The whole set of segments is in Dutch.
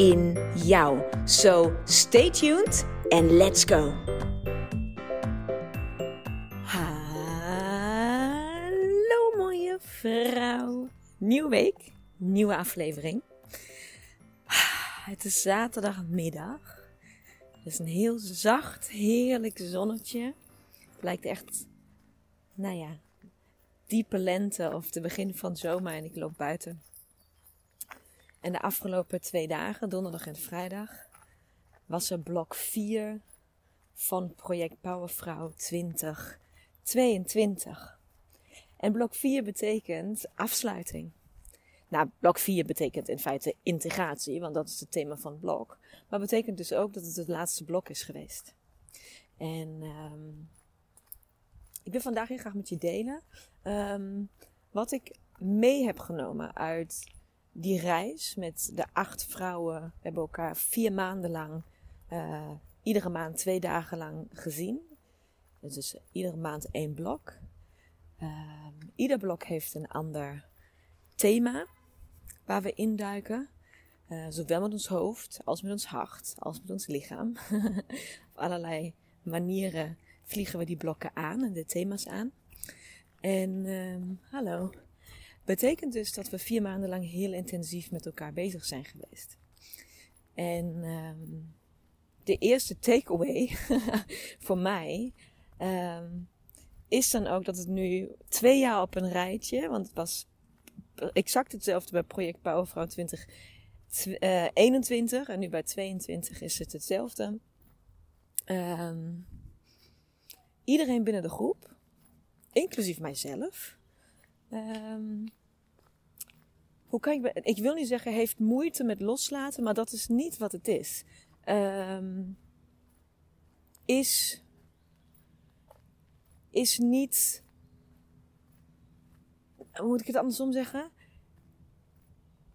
in jou. So stay tuned and let's go. Hallo mooie vrouw. Nieuwe week, nieuwe aflevering. Het is zaterdagmiddag. Het is een heel zacht, heerlijk zonnetje. Het lijkt echt, nou ja, diepe lente of te begin van zomer en ik loop buiten. En de afgelopen twee dagen, donderdag en vrijdag, was er blok 4 van project Powervrouw 2022. En blok 4 betekent afsluiting. Nou, blok 4 betekent in feite integratie, want dat is het thema van het blok. Maar betekent dus ook dat het het laatste blok is geweest. En um, ik wil vandaag heel graag met je delen um, wat ik mee heb genomen uit die reis met de acht vrouwen. We hebben elkaar vier maanden lang, uh, iedere maand twee dagen lang gezien. Dus iedere maand één blok. Uh, ieder blok heeft een ander thema waar we induiken. Uh, zowel met ons hoofd als met ons hart, als met ons lichaam. Op allerlei manieren vliegen we die blokken aan en de thema's aan. En uh, hallo. Betekent dus dat we vier maanden lang heel intensief met elkaar bezig zijn geweest. En um, de eerste takeaway voor mij um, is dan ook dat het nu twee jaar op een rijtje, want het was exact hetzelfde bij Project Powervrouw 2021 uh, en nu bij 22 is het hetzelfde. Um, iedereen binnen de groep, inclusief mijzelf, um, hoe kan ik, ik wil niet zeggen heeft moeite met loslaten, maar dat is niet wat het is. Um, is, is niet, hoe moet ik het andersom zeggen?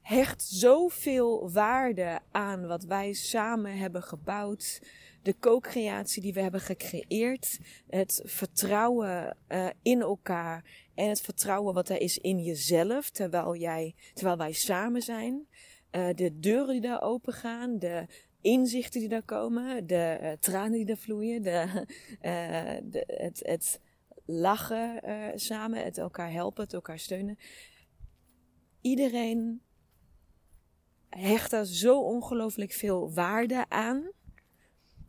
Hecht zoveel waarde aan wat wij samen hebben gebouwd de co-creatie die we hebben gecreëerd, het vertrouwen uh, in elkaar en het vertrouwen wat er is in jezelf, terwijl, jij, terwijl wij samen zijn. Uh, de deuren die daar open gaan, de inzichten die daar komen, de uh, tranen die daar vloeien, de, het, het lachen samen, het elkaar helpen, het elkaar steunen. Iedereen hecht daar zo ongelooflijk veel waarde aan.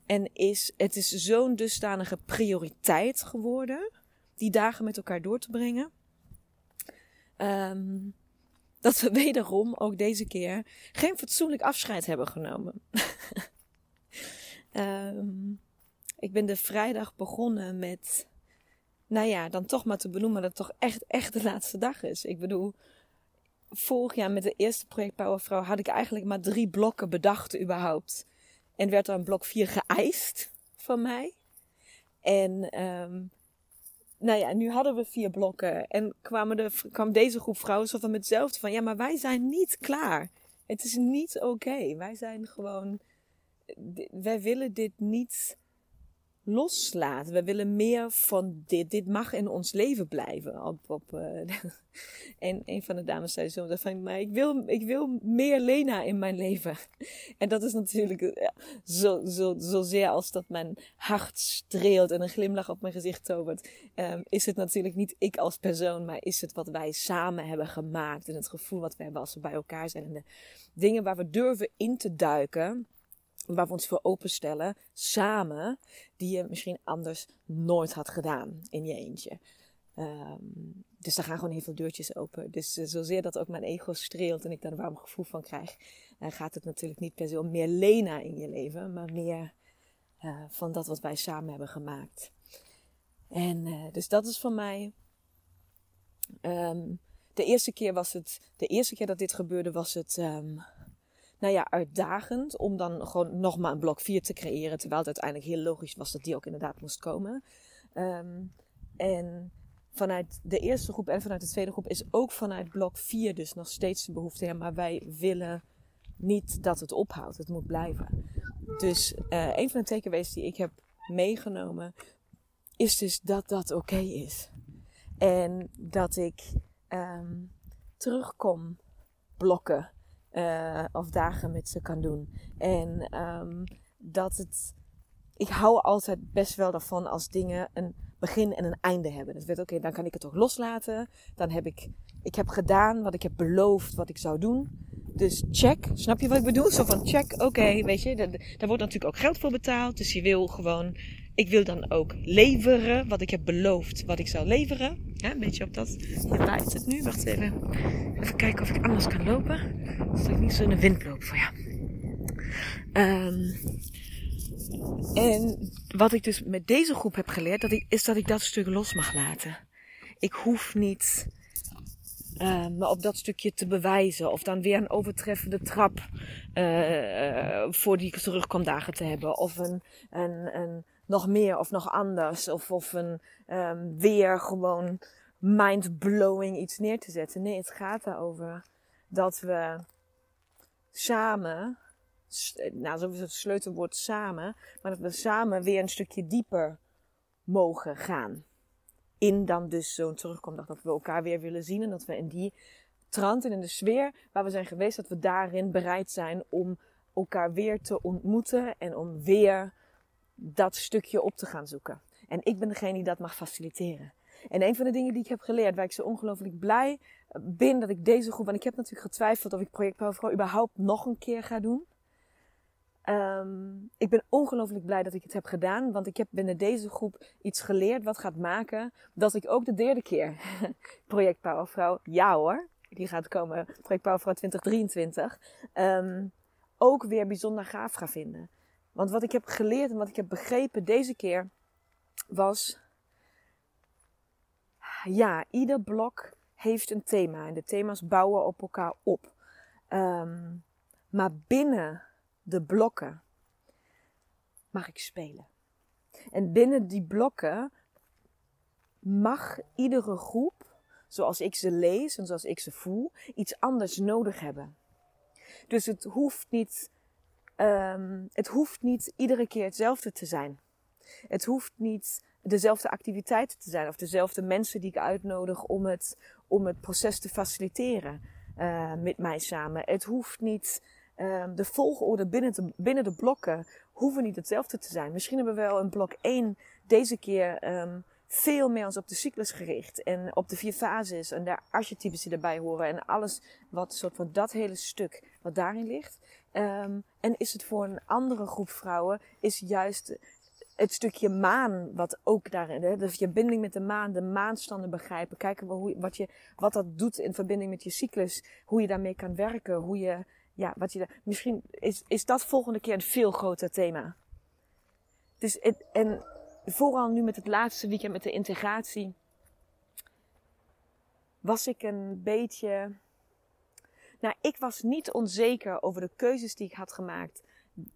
En is, het is zo'n dusdanige prioriteit geworden, die dagen met elkaar door te brengen. Um, dat we wederom, ook deze keer, geen fatsoenlijk afscheid hebben genomen. um, ik ben de vrijdag begonnen met, nou ja, dan toch maar te benoemen dat het toch echt, echt de laatste dag is. Ik bedoel, vorig jaar met de eerste project Powervrouw had ik eigenlijk maar drie blokken bedacht überhaupt. En werd er een blok 4 geëist van mij. En um, nou ja, nu hadden we vier blokken. En kwamen de, kwam deze groep vrouwen zo van met hetzelfde van... Ja, maar wij zijn niet klaar. Het is niet oké. Wij zijn gewoon... Wij willen dit niet loslaten. We willen meer van dit. Dit mag in ons leven blijven. Op, op, uh, en een van de dames zei zo van, maar ik wil, ik wil meer Lena in mijn leven. En dat is natuurlijk ja, zo, zo, zozeer als dat mijn hart streelt en een glimlach op mijn gezicht tovert. Um, is het natuurlijk niet ik als persoon, maar is het wat wij samen hebben gemaakt. En het gevoel wat we hebben als we bij elkaar zijn. En de dingen waar we durven in te duiken waar we ons voor openstellen, samen, die je misschien anders nooit had gedaan in je eentje. Um, dus daar gaan gewoon heel veel deurtjes open. Dus uh, zozeer dat ook mijn ego streelt en ik daar een warm gevoel van krijg, uh, gaat het natuurlijk niet per se om meer Lena in je leven, maar meer uh, van dat wat wij samen hebben gemaakt. En dus dat is voor mij. Um, de eerste keer was het, de eerste keer dat dit gebeurde was het um, nou ja, uitdagend om dan gewoon nog maar een blok 4 te creëren. Terwijl het uiteindelijk heel logisch was dat die ook inderdaad moest komen. Ehm, en vanuit de eerste groep en vanuit de tweede groep is ook vanuit blok 4 dus nog steeds de behoefte. Ja, maar wij willen niet dat het ophoudt. Het moet blijven. Dus uh, een van de takeaways die ik heb meegenomen is dus dat dat oké is. En dat ik um, terugkom blokken uh, of dagen met ze kan doen. En um, dat het. Ik hou altijd best wel ervan als dingen een begin en een einde hebben. Dat weet oké, dan kan ik het toch loslaten. Dan heb ik, ik heb gedaan wat ik heb beloofd wat ik zou doen. Dus check, snap je wat ik bedoel? Zo van check, oké, weet je, daar wordt natuurlijk ook geld voor betaald. Dus je wil gewoon, ik wil dan ook leveren wat ik heb beloofd wat ik zou leveren. Ja, een beetje op dat, hier waait het nu, wacht even. Even kijken of ik anders kan lopen. Zodat ik niet zo in de wind loop voor jou. Um, en wat ik dus met deze groep heb geleerd, dat ik, is dat ik dat stuk los mag laten. Ik hoef niet uh, me op dat stukje te bewijzen. Of dan weer een overtreffende trap uh, voor die terugkomdagen te hebben. Of een, een, een nog meer of nog anders. Of, of een um, weer gewoon mind-blowing iets neer te zetten. Nee, het gaat erover dat we samen nou, zo is het sleutelwoord samen, maar dat we samen weer een stukje dieper mogen gaan. In dan dus zo'n terugkomdag, dat we elkaar weer willen zien en dat we in die trant en in de sfeer waar we zijn geweest, dat we daarin bereid zijn om elkaar weer te ontmoeten en om weer dat stukje op te gaan zoeken. En ik ben degene die dat mag faciliteren. En een van de dingen die ik heb geleerd, waar ik zo ongelooflijk blij ben dat ik deze groep, want ik heb natuurlijk getwijfeld of ik Project Powervrouw überhaupt nog een keer ga doen. Um, ik ben ongelooflijk blij dat ik het heb gedaan, want ik heb binnen deze groep iets geleerd wat gaat maken dat ik ook de derde keer Project Powervrouw, ja hoor, die gaat komen, Project Powervrouw 2023, um, ook weer bijzonder gaaf ga vinden. Want wat ik heb geleerd en wat ik heb begrepen deze keer was, ja, ieder blok heeft een thema en de thema's bouwen op elkaar op. Um, maar binnen de blokken mag ik spelen. En binnen die blokken mag iedere groep, zoals ik ze lees en zoals ik ze voel, iets anders nodig hebben. Dus het hoeft niet, um, het hoeft niet iedere keer hetzelfde te zijn. Het hoeft niet dezelfde activiteiten te zijn of dezelfde mensen die ik uitnodig om het, om het proces te faciliteren uh, met mij samen. Het hoeft niet um, de volgorde binnen binnen de blokken hoeven niet hetzelfde te zijn. Misschien hebben we wel een blok 1 deze keer um, veel meer ons op de cyclus gericht. En op de vier fases en de archetypes die erbij horen. En alles wat soort van dat hele stuk wat daarin ligt. Um, en is het voor een andere groep vrouwen, is juist het stukje maan, wat ook daarin, hè, dus je binding met de maan, de maanstanden begrijpen, kijken hoe, wat, je, wat dat doet in verbinding met je cyclus, hoe je daarmee kan werken, hoe je ja, wat je, misschien is, is dat volgende keer een veel groter thema. Dus en vooral nu met het laatste weekend met de integratie, was ik een beetje. Nou, ik was niet onzeker over de keuzes die ik had gemaakt.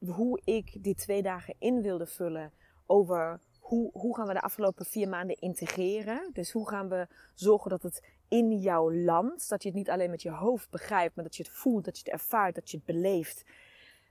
Hoe ik die twee dagen in wilde vullen. Over hoe, hoe gaan we de afgelopen vier maanden integreren. Dus hoe gaan we zorgen dat het in jouw land. Dat je het niet alleen met je hoofd begrijpt, maar dat je het voelt, dat je het ervaart, dat je het beleeft.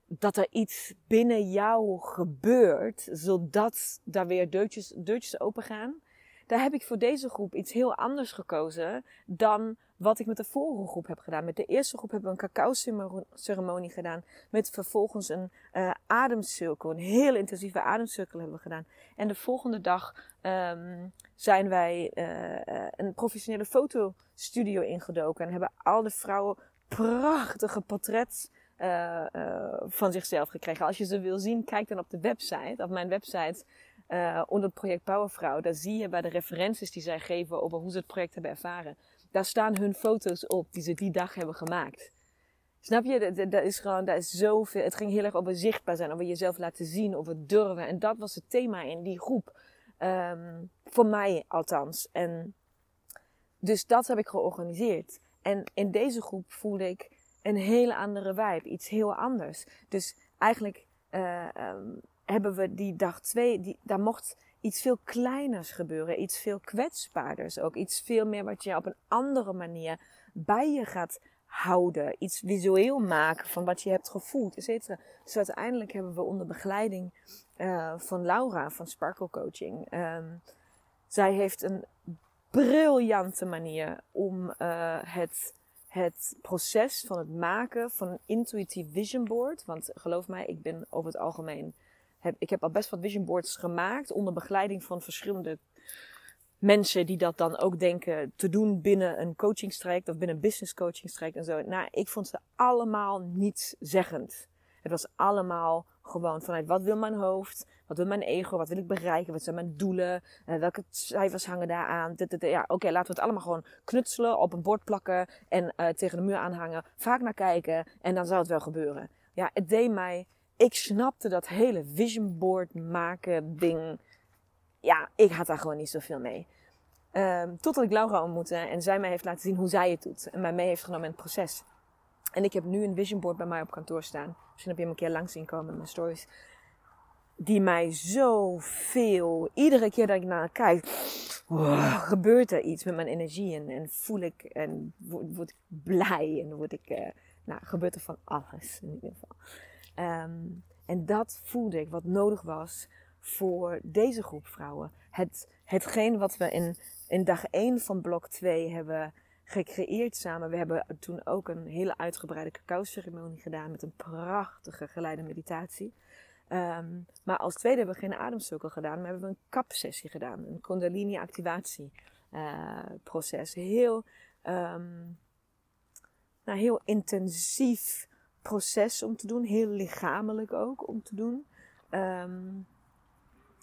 Dat er iets binnen jou gebeurt, zodat daar weer deurtjes, deurtjes open gaan. Daar heb ik voor deze groep iets heel anders gekozen dan wat ik met de vorige groep heb gedaan. Met de eerste groep hebben we een cacao-ceremonie gedaan. Met vervolgens een uh, ademcirkel. Een heel intensieve ademcirkel hebben we gedaan. En de volgende dag um, zijn wij uh, een professionele fotostudio ingedoken. En hebben al de vrouwen prachtige portrets uh, van zichzelf gekregen. Als je ze wil zien, kijk dan op de website, op mijn website. onder het project Powervrouw. Daar zie je bij de referenties die zij geven over hoe ze het project hebben ervaren daar staan hun foto's op die ze die dag hebben gemaakt. Snap je? Dat, is gewoon, dat is zoveel. Het ging heel erg over zichtbaar zijn, over jezelf laten zien, over durven. En dat was het thema in die groep. Um, voor mij althans. En dus dat heb ik georganiseerd. En in deze groep voelde ik een hele andere vibe, iets heel anders. Dus eigenlijk uh, um, hebben we die dag twee, die, daar mocht iets veel kleiners gebeuren, iets veel kwetsbaarders ook, iets veel meer wat je op een andere manier bij je gaat houden, iets visueel maken van wat je hebt gevoeld, et cetera. Dus uiteindelijk hebben we onder begeleiding uh, van Laura van Sparkle Coaching, um, zij heeft een briljante manier om uh, het het proces van het maken van een intuïtief vision board. Want geloof mij, ik ben over het algemeen. Heb, ik heb al best wat vision boards gemaakt onder begeleiding van verschillende mensen die dat dan ook denken te doen binnen een coachingstraject of binnen een business coachingstraject en zo. Nou, ik vond ze allemaal niet zeggend. Het was allemaal gewoon vanuit wat wil mijn hoofd, wat wil mijn ego, wat wil ik bereiken, wat zijn mijn doelen, uh, welke cijfers hangen daar aan. Ja, oké, laten we het allemaal gewoon knutselen, op een bord plakken en uh, tegen de muur aanhangen. Vaak naar kijken en dan zou het wel gebeuren. Ja, het deed mij, ik snapte dat hele vision board maken ding. Ja, ik had daar gewoon niet zoveel mee. Um, totdat ik Laura ontmoette en zij mij heeft laten zien hoe zij het doet. En mij mee heeft genomen in het proces. En ik heb nu een vision board bij mij op kantoor staan. Misschien heb je hem een keer langs zien komen in mijn stories. Die mij zoveel, iedere keer dat ik naar kijk, gebeurt er iets met mijn energie. En, en voel ik, en word, ik blij. En word ik, uh, nou, gebeurt er van alles in ieder geval. Um, en dat voelde ik wat nodig was voor deze groep vrouwen. Het, hetgeen wat we in, in dag 1 van blok 2 hebben gecreëerd samen. We hebben toen ook een hele uitgebreide cacao-ceremonie gedaan met een prachtige geleide meditatie. Um, maar als tweede hebben we geen ademcirkel gedaan, maar hebben we een kapsessie gedaan. Een kundalini-activatie uh, proces. Heel, um, nou, heel intensief proces om te doen. Heel lichamelijk ook om te doen. Um,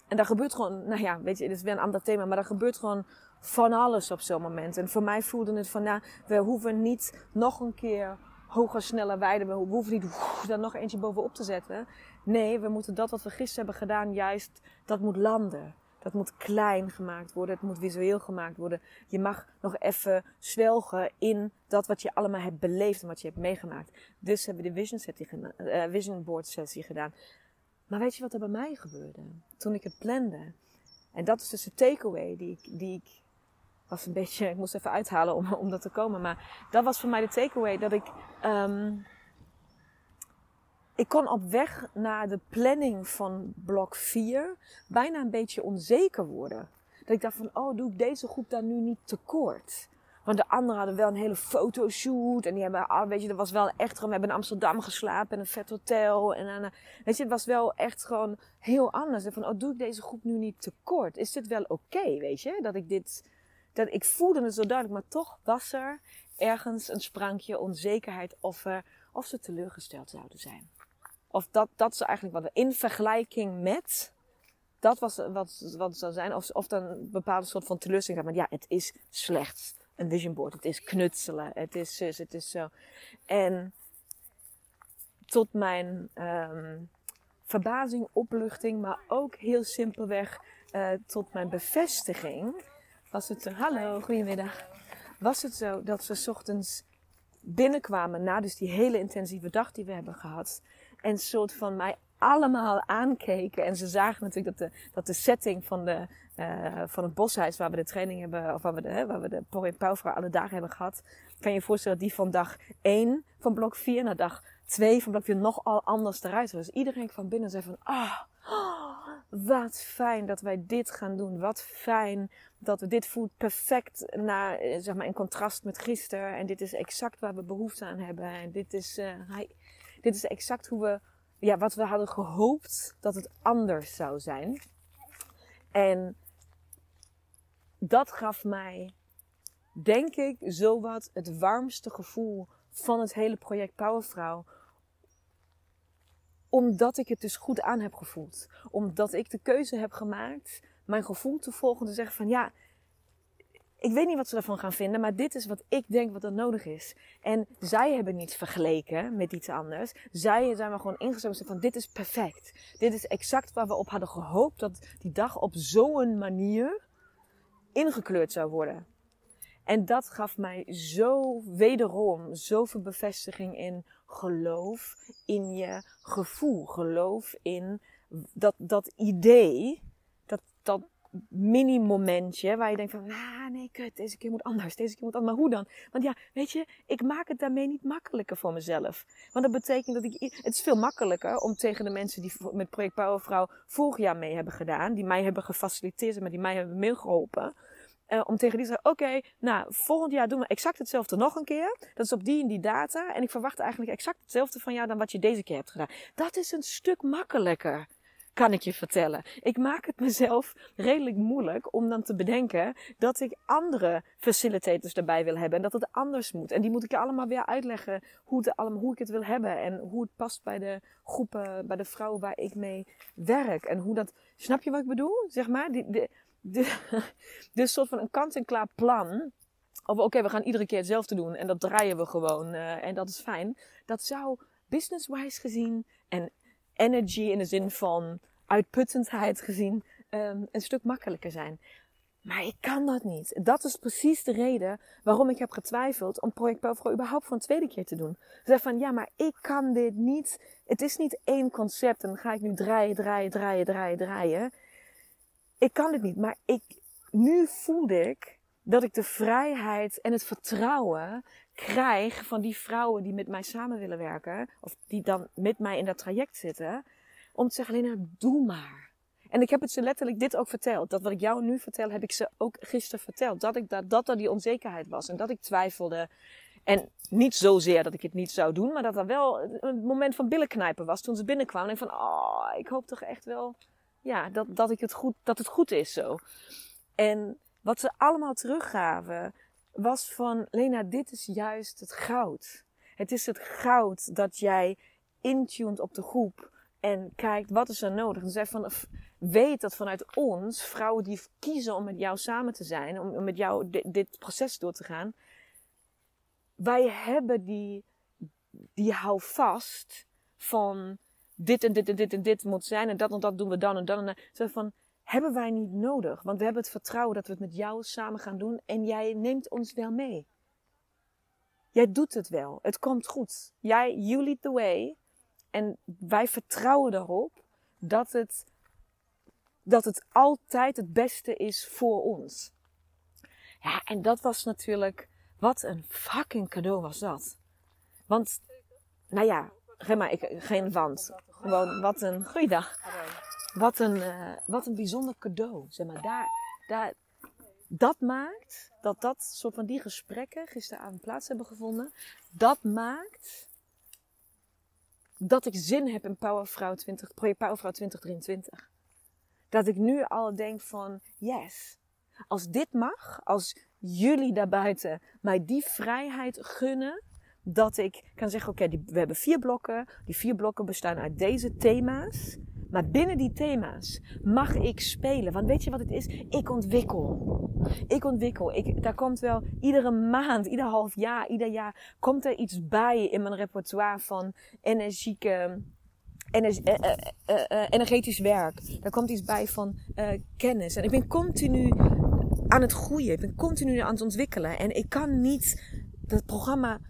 en daar gebeurt gewoon, nou ja, weet je, het is weer een ander thema, maar daar gebeurt gewoon van alles op zo'n moment. En voor mij voelde het van, nou, we hoeven niet nog een keer hoger, sneller, wijder. We hoeven niet daar nog eentje bovenop te zetten. Nee, we moeten dat wat we gisteren hebben gedaan, juist, dat moet landen. Dat moet klein gemaakt worden. Het moet visueel gemaakt worden. Je mag nog even zwelgen in dat wat je allemaal hebt beleefd en wat je hebt meegemaakt. Dus hebben we de vision, uh, vision board sessie gedaan. Maar weet je wat er bij mij gebeurde? Toen ik het plande. En dat is dus de takeaway die ik, die ik was een beetje, ik moest even uithalen om, om dat te komen. Maar dat was voor mij de takeaway dat ik, um, ik kon op weg naar de planning van blok 4 bijna een beetje onzeker worden. Dat ik dacht van, oh, doe ik deze groep dan nu niet tekort? Want de anderen hadden wel een hele fotoshoot. En die hebben, ah, weet je, dat was wel echt gewoon, we hebben in Amsterdam geslapen in een vet hotel. En dan, weet je, het was wel echt gewoon heel anders. En van, oh, doe ik deze groep nu niet tekort? Is dit wel oké, weet je? Dat ik dit, dat ik voelde het zo duidelijk, maar toch was er ergens een sprankje onzekerheid of, er, of ze teleurgesteld zouden zijn. Of dat, dat is eigenlijk wat in vergelijking met, dat was wat, wat het zou zijn. Of, of dan een bepaalde soort van teleurstelling. Maar ja, het is slecht een vision board. Het is knutselen. Het is zus, het is zo. En tot mijn um, verbazing, opluchting, maar ook heel simpelweg uh, tot mijn bevestiging, was het zo, hallo, goedemiddag. Was het zo dat we ochtends binnenkwamen na dus die hele intensieve dag die we hebben gehad. En soort van mij allemaal aankeken. En ze zagen natuurlijk dat de, dat de setting van, de, uh, van het boshuis waar we de training hebben, of waar we de, hè, waar we de Porre Pauwvrouw alle dagen hebben gehad. Kan je je voorstellen dat die van dag 1 van blok 4 naar dag 2 van blok 4 nogal anders eruit was. Dus iedereen van binnen zei van, ah, oh, wat fijn dat wij dit gaan doen. Wat fijn dat we dit voelt perfect naar, eh, zeg maar, in contrast met gisteren. En dit is exact waar we behoefte aan hebben. En dit is, uh, dit is exact hoe we ja, wat we hadden gehoopt dat het anders zou zijn. En dat gaf mij, denk ik, zowat het warmste gevoel van het hele project Powervrouw. Omdat ik het dus goed aan heb gevoeld. Omdat ik de keuze heb gemaakt mijn gevoel te volgen. Te zeggen van ja, ik weet niet wat ze ervan gaan vinden, maar dit is wat ik denk wat er nodig is. En zij hebben niet vergeleken met iets anders. Zij zijn maar gewoon ingezogen van dit is perfect. Dit is exact waar we op hadden gehoopt dat die dag op zo'n manier ingekleurd zou worden. En dat gaf mij zo wederom zoveel bevestiging in geloof in je gevoel. Geloof in dat, dat idee, dat, dat mini-momentje waar je denkt van, ah nee, kut, deze keer moet anders, deze keer moet anders. Maar hoe dan? Want ja, weet je, ik maak het daarmee niet makkelijker voor mezelf. Want dat betekent dat ik, het is veel makkelijker om tegen de mensen die met Project Powervrouw vorig jaar mee hebben gedaan, die mij hebben gefaciliteerd, maar die mij hebben meegeholpen. Uh, om tegen die te zeggen, oké, nou, volgend jaar doen we exact hetzelfde nog een keer. Dat is op die en die data. En ik verwacht eigenlijk exact hetzelfde van jou dan wat je deze keer hebt gedaan. Dat is een stuk makkelijker kan ik je vertellen. Ik maak het mezelf redelijk moeilijk om dan te bedenken dat ik andere facilitators erbij wil hebben en dat het anders moet. En die moet ik je allemaal weer uitleggen hoe, allemaal, hoe ik het wil hebben en hoe het past bij de groepen, bij de vrouwen waar ik mee werk. En hoe dat, snap je wat ik bedoel? Zeg maar, die, de, dus soort van een kant-en-klaar plan. Of oké, we gaan iedere keer hetzelfde doen en dat draaien we gewoon uh, en dat is fijn. Dat zou business-wise gezien en energy in de zin van uitputtendheid gezien um, een stuk makkelijker zijn. Maar ik kan dat niet. Dat is precies de reden waarom ik heb getwijfeld om Project Powervrouw überhaupt voor een tweede keer te doen. Zeg van, ja, maar ik kan dit niet. Het is niet één concept en dan ga ik nu draaien, draaien, draaien, draaien, draaien. Ik kan dit niet. Maar ik, nu voelde ik dat ik de vrijheid en het vertrouwen krijg van die vrouwen die met mij samen willen werken, of die dan met mij in dat traject zitten, om te zeggen, Lena, doe maar. En ik heb het ze letterlijk dit ook verteld. Dat wat ik jou nu vertel, heb ik ze ook gisteren verteld. Dat ik dat, dat er die onzekerheid was en dat ik twijfelde. En niet zozeer dat ik het niet zou doen, maar dat er wel een moment van billenknijpen was toen ze binnenkwamen. En van, oh, ik hoop toch echt wel, ja, dat, dat, ik het goed, dat het goed is zo. En wat ze allemaal teruggaven, was van Lena, dit is juist het goud. Het is het goud dat jij intuned op de groep en kijkt wat is er nodig. En zei van, weet dat vanuit ons, vrouwen die kiezen om met jou samen te zijn, om, met jou dit, proces door te gaan, wij hebben die, die hou vast van dit en dit en dit en dit moet zijn en dat en dat doen we dan en dan. En dan. van, hebben wij niet nodig. Want we hebben het vertrouwen dat we het met jou samen gaan doen en jij neemt ons wel mee. Jij doet het wel. Het komt goed. Jij, you lead the way. En wij vertrouwen erop dat het, dat het altijd het beste is voor ons. Ja, en dat was natuurlijk, wat een fucking cadeau was dat. Want, nou ja, ik, geen want. Gewoon, wat een, goeiedag. Wat een, uh, wat een bijzonder cadeau. Zeg maar, daar, daar, dat maakt dat dat soort van die gesprekken gisteravond plaats hebben gevonden. Dat maakt dat ik zin heb in Powervrouw 20, Project Powervrouw 2023. Dat ik nu al denk van, yes, als dit mag, als jullie daarbuiten mij die vrijheid gunnen, dat ik kan zeggen, oké, we hebben vier blokken. Die vier blokken bestaan uit deze thema's. Maar binnen die thema's mag ik spelen. Want weet je wat het is? Ik ontwikkel. Ik ontwikkel. Ik, daar komt wel iedere maand, ieder half jaar, ieder jaar komt er iets bij in mijn repertoire van energieke. Energie, eh, eh, eh, energetisch werk. Daar komt iets bij van kennis. En ik ben continu aan het groeien. Ik ben continu aan het ontwikkelen. En ik kan niet dat programma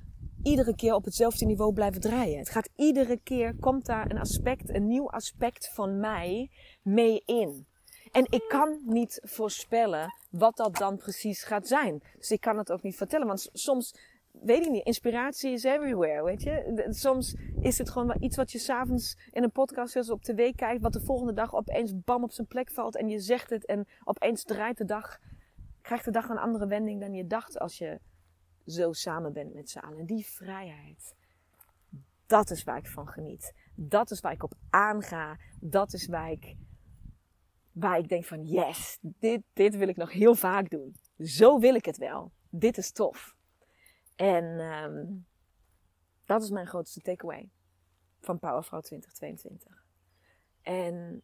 iedere keer op hetzelfde niveau blijven draaien. Het gaat iedere keer, komt daar een aspect, een nieuw aspect van mij mee in. En ik kan niet voorspellen wat dat dan precies gaat zijn. Dus ik kan het ook niet vertellen. Want soms, weet ik niet, inspiratie is everywhere, weet je. Soms is het gewoon iets wat je s'avonds in een podcast of op tv kijkt. Wat de volgende dag opeens bam op zijn plek valt. En je zegt het en opeens draait de dag, krijgt de dag een andere wending dan je dacht als je zo samen bent met z'n allen. En die vrijheid, dat is waar ik van geniet. Dat is waar ik op aanga. Dat is waar ik, waar ik denk van yes, dit, dit wil ik nog heel vaak doen. Zo wil ik het wel. Dit is tof. En um, dat is mijn grootste takeaway van Powervrouw 2022. En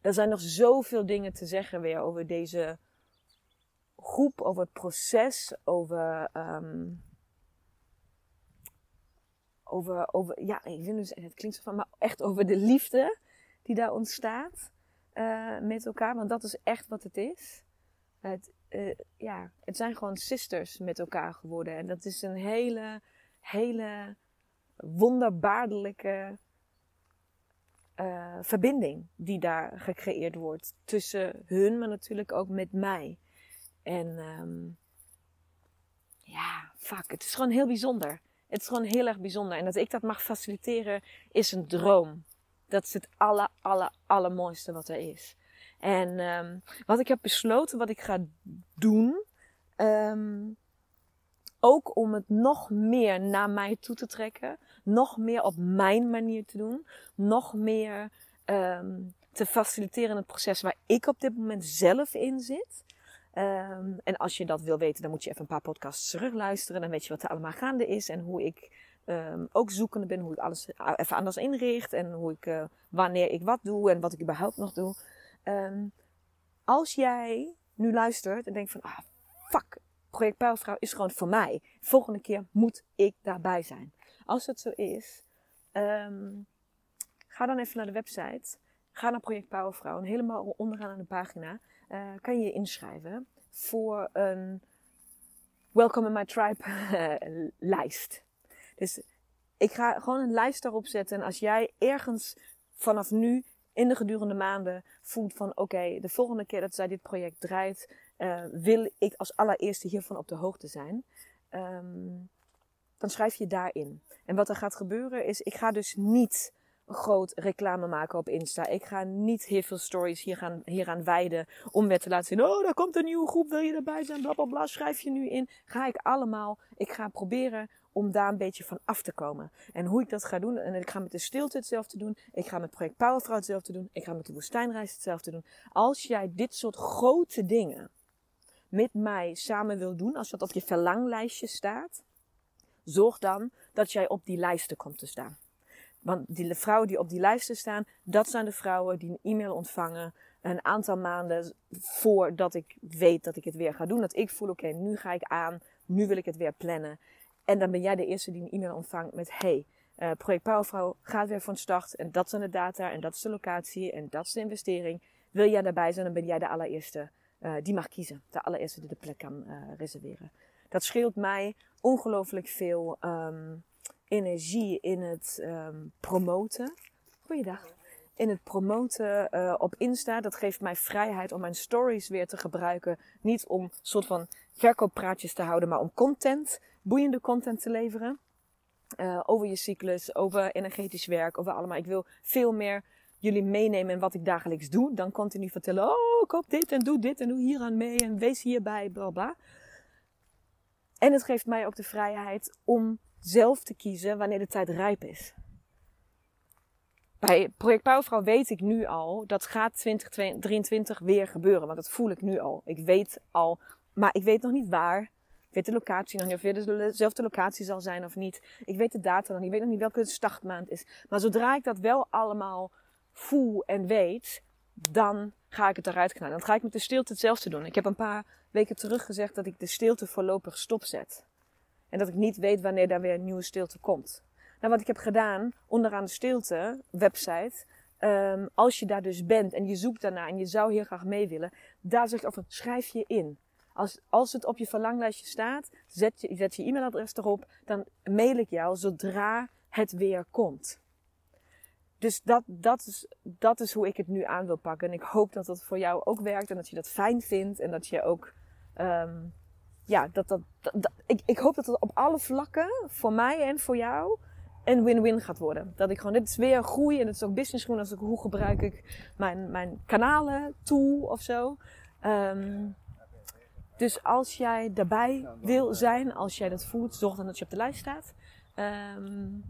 er zijn nog zoveel dingen te zeggen weer over deze groep, over het proces, over, um, over, over, ja, ik vind dus, het klinkt zo van, maar echt over de liefde die daar ontstaat uh, met elkaar, want dat is echt wat het is. Het, uh, ja, het zijn gewoon sisters met elkaar geworden. En dat is een hele, hele wonderbaarlijke uh, verbinding die daar gecreëerd wordt. Tussen hun, maar natuurlijk ook met mij. En um, ja, fuck, het is gewoon heel bijzonder. Het is gewoon heel erg bijzonder. En dat ik dat mag faciliteren is een droom. Dat is het aller, aller, allermooiste wat er is. En um, wat ik heb besloten, wat ik ga doen, um, ook om het nog meer naar mij toe te trekken, nog meer op mijn manier te doen, nog meer te faciliteren in het proces waar ik op dit moment zelf in zit. Um, en als je dat wil weten, dan moet je even een paar podcasts terugluisteren. Dan weet je wat er allemaal gaande is en hoe ik um, ook zoekende ben, hoe ik alles even anders inricht en hoe ik, uh, wanneer ik wat doe en wat ik überhaupt nog doe. Um, als jij nu luistert en denkt van, ah, fuck, project Pijlvrouw is gewoon voor mij. Volgende keer moet ik daarbij zijn. Als dat zo is, ga dan even naar de website. Ga naar Project Powervrouw en helemaal onderaan aan de pagina uh, kan je inschrijven voor een Welcome in My Tribe lijst. Dus ik ga gewoon een lijst daarop zetten. En als jij ergens vanaf nu in de gedurende maanden voelt van oké, de volgende keer dat zij dit project draait, uh, wil ik als allereerste hiervan op de hoogte zijn. Um, dan schrijf je daarin. En wat er gaat gebeuren is, ik ga dus niet groot reclame maken op Insta. Ik ga niet heel veel stories hier gaan, hier aan wijden om weer te laten zien. Oh, daar komt een nieuwe groep, wil je erbij zijn? Blablabla, bla, bla, schrijf je nu in. Ga ik allemaal. Ik ga proberen om daar een beetje van af te komen. En hoe ik dat ga doen, en ik ga met de stilte hetzelfde doen. Ik ga met project Powervrouw hetzelfde doen. Ik ga met de woestijnreis hetzelfde doen. Als jij dit soort grote dingen met mij samen wil doen, als dat op je verlanglijstje staat, zorg dan dat jij op die lijsten komt te staan. Want die vrouwen die op die lijsten staan, dat zijn de vrouwen die een e-mail ontvangen een aantal maanden voordat ik weet dat ik het weer ga doen. Dat ik voel, oké, nu ga ik aan, nu wil ik het weer plannen. En dan ben jij de eerste die een e-mail ontvangt met, hey, uh, project Powervrouw gaat weer van start. En dat zijn de data en dat is de locatie en dat is de investering. Wil jij daarbij zijn, dan ben jij de allereerste uh, die mag kiezen. De allereerste die de plek kan uh, reserveren. Dat scheelt mij ongelooflijk veel um, energie in het um, promoten. Goeiedag. In het promoten uh, op Insta. Dat geeft mij vrijheid om mijn stories weer te gebruiken. Niet om soort van verkooppraatjes te houden, maar om content, boeiende content te leveren. Uh, over je cyclus, over energetisch werk, over allemaal. Ik wil veel meer jullie meenemen in wat ik dagelijks doe. Dan continu vertellen, oh, koop dit en doe dit en doe hier aan mee en wees hierbij, bla bla. En het geeft mij ook de vrijheid om zelf te kiezen wanneer de tijd rijp is. Bij Project Powervrouw weet ik nu al, dat gaat 2023 weer gebeuren. Want dat voel ik nu al. Ik weet al, maar ik weet nog niet waar. Ik weet de locatie nog niet, of het dezelfde locatie zal zijn of niet. Ik weet de data nog niet, ik weet nog niet welke startmaand is. Maar zodra ik dat wel allemaal voel en weet, dan ga ik het eruit knallen. Dan ga ik met de stilte hetzelfde doen. Ik heb een paar weken terug gezegd dat ik de stilte voorlopig stopzet. En dat ik niet weet wanneer daar weer een nieuwe stilte komt. Nou, wat ik heb gedaan, onderaan de stilte website, um, als je daar dus bent en je zoekt daarna en je zou heel graag mee willen, daar zeg ik over, schrijf je in. Als, als het op je verlanglijstje staat, zet je, zet je e-mailadres erop, dan mail ik jou zodra het weer komt. Dus dat, dat, is, dat is hoe ik het nu aan wil pakken. En ik hoop dat dat voor jou ook werkt en dat je dat fijn vindt en dat je ook um, ja, dat, dat, ik, ik hoop dat het op alle vlakken, voor mij en voor jou, een win-win gaat worden. Dat ik gewoon, dit is weer groei en het is ook business groei. Als ik, hoe gebruik ik mijn, mijn kanalen, tool of zo. Um, dus als jij daarbij wil zijn, als jij dat voelt, zorg dan dat je op de lijst staat. Um,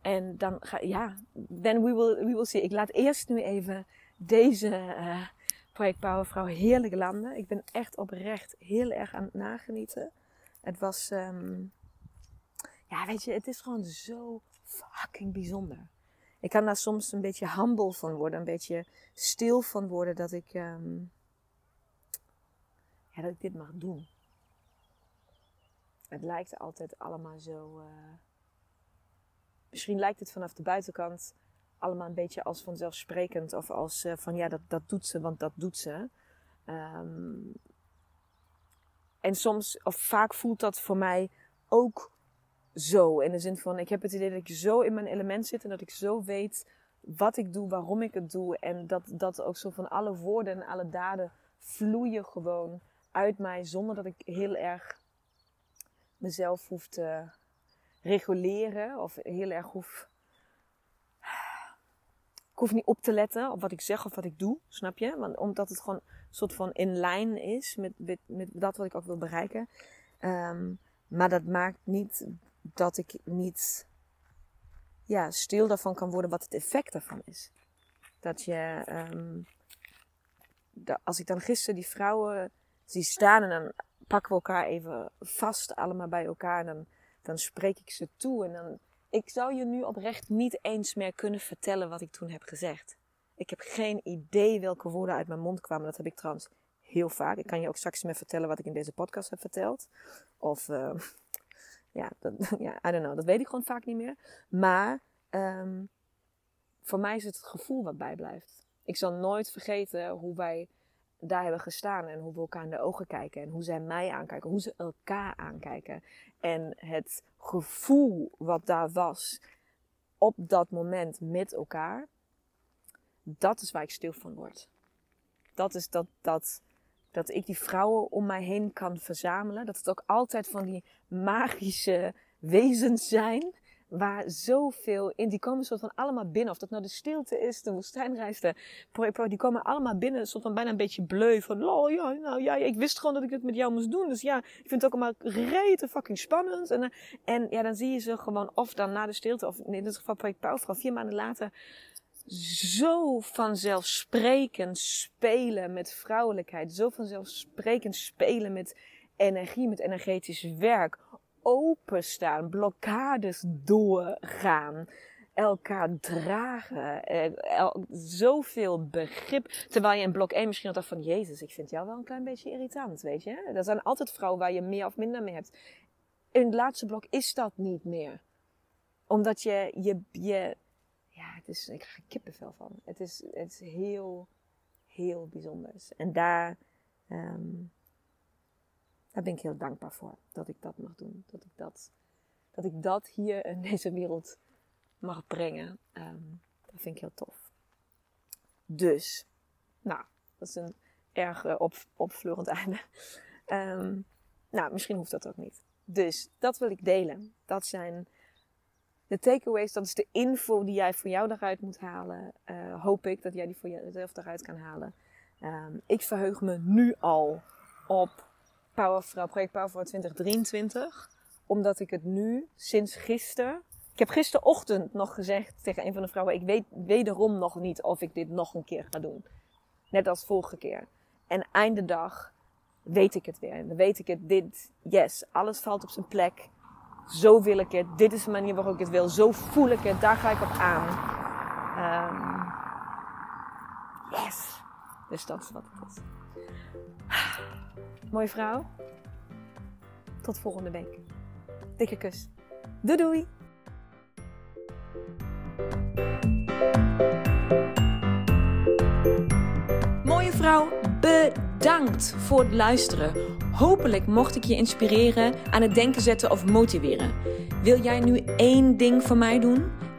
en dan ga, ja, then we will, we will see. Ik laat eerst nu even deze uh, project Powervrouw heerlijk landen. Ik ben echt oprecht heel erg aan het nagenieten. Het was, um, ja, weet je, het is gewoon zo fucking bijzonder. Ik kan daar soms een beetje humble van worden, een beetje stil van worden dat ik, um, ja, dat ik dit mag doen. Het lijkt altijd allemaal zo. Uh, misschien lijkt het vanaf de buitenkant allemaal een beetje als vanzelfsprekend. Of als uh, van ja, dat, dat doet ze, want dat doet ze. Um, en soms, of vaak voelt dat voor mij ook zo. In de zin van, ik heb het idee dat ik zo in mijn element zit en dat ik zo weet wat ik doe, waarom ik het doe. En dat, dat ook zo van alle woorden en alle daden vloeien gewoon uit mij zonder dat ik heel erg mezelf hoef te reguleren of heel erg hoef. Hoef niet op te letten op wat ik zeg of wat ik doe, snap je? Want omdat het gewoon een soort van in lijn is met, met, dat wat ik ook wil bereiken. Um, maar dat maakt niet dat ik niet ja, stil daarvan kan worden wat het effect daarvan is. Dat je, um, als ik dan gisteren die vrouwen zie staan en dan pakken we elkaar even vast, allemaal bij elkaar. En dan, dan spreek ik ze toe. En dan, ik zou je nu oprecht niet eens meer kunnen vertellen wat ik toen heb gezegd. Ik heb geen idee welke woorden uit mijn mond kwamen. Dat heb ik trouwens heel vaak. Ik kan je ook straks meer vertellen wat ik in deze podcast heb verteld. Of, uh, ja, dat, ja, I don't know. Dat weet ik gewoon vaak niet meer. Maar um, voor mij is het het gevoel wat bijblijft. Ik zal nooit vergeten hoe wij daar hebben gestaan en hoe we elkaar in de ogen kijken en hoe zij mij aankijken, hoe ze elkaar aankijken. En het gevoel wat daar was op dat moment met elkaar, dat is waar ik stil van word. Dat is dat, dat, dat ik die vrouwen om mij heen kan verzamelen. Dat het ook altijd van die magische wezens zijn waar zoveel in, die komen soort van allemaal binnen. Of dat nou de stilte is, de woestijnreis, de die komen allemaal binnen, soort van bijna een beetje bleu. Van, oh ja, nou ja, ik wist gewoon dat ik het met jou moest doen. Dus ja, ik vind het ook allemaal rete fucking spannend. En, eh, en ja, dan zie je ze gewoon, of dan na de stilte, of in dit geval Project Pauwvrouw, vier maanden later, zo vanzelfsprekend spelen met vrouwelijkheid. Zo vanzelfsprekend spelen met energie, met energetisch werk openstaan, blokkades doorgaan, elkaar dragen, eh, zoveel begrip. Terwijl je in blok 1 misschien had van, Jezus, ik vind jou wel een klein beetje irritant, weet je. Er zijn altijd vrouwen waar je meer of minder mee hebt. In het laatste blok is dat niet meer. Omdat je, je, je ja, het is, ik krijg er kippenvel van. Het is, het is heel, heel bijzonders. En daar, um, daar ben ik heel dankbaar voor dat ik dat mag doen. Dat ik dat, dat, ik dat hier in deze wereld mag brengen. Um, dat vind ik heel tof. Dus, nou, dat is een erg uh, op, einde. Um, nou, misschien hoeft dat ook niet. Dus dat wil ik delen. Dat zijn de takeaways. Dat is de info die jij voor jou eruit moet halen. Uh, hoop ik dat jij die voor jezelf eruit kan halen. Um, ik verheug me nu al op Powervrouw, project Powervrouw 2023. Omdat ik het nu, sinds gisteren... Ik heb gisterochtend nog gezegd tegen een van de vrouwen... Ik weet wederom nog niet of ik dit nog een keer ga doen. Net als vorige keer. En einde dag weet ik het weer. En dan weet ik het. Dit, yes, alles valt op zijn plek. Zo wil ik het. Dit is de manier waarop ik het wil. Zo voel ik het. Daar ga ik op aan. Um, yes. Dus dat is wat het is. Mooie vrouw. Tot volgende week. Dikke kus. Doei doei. Mooie vrouw, bedankt voor het luisteren. Hopelijk mocht ik je inspireren, aan het denken zetten of motiveren. Wil jij nu één ding voor mij doen?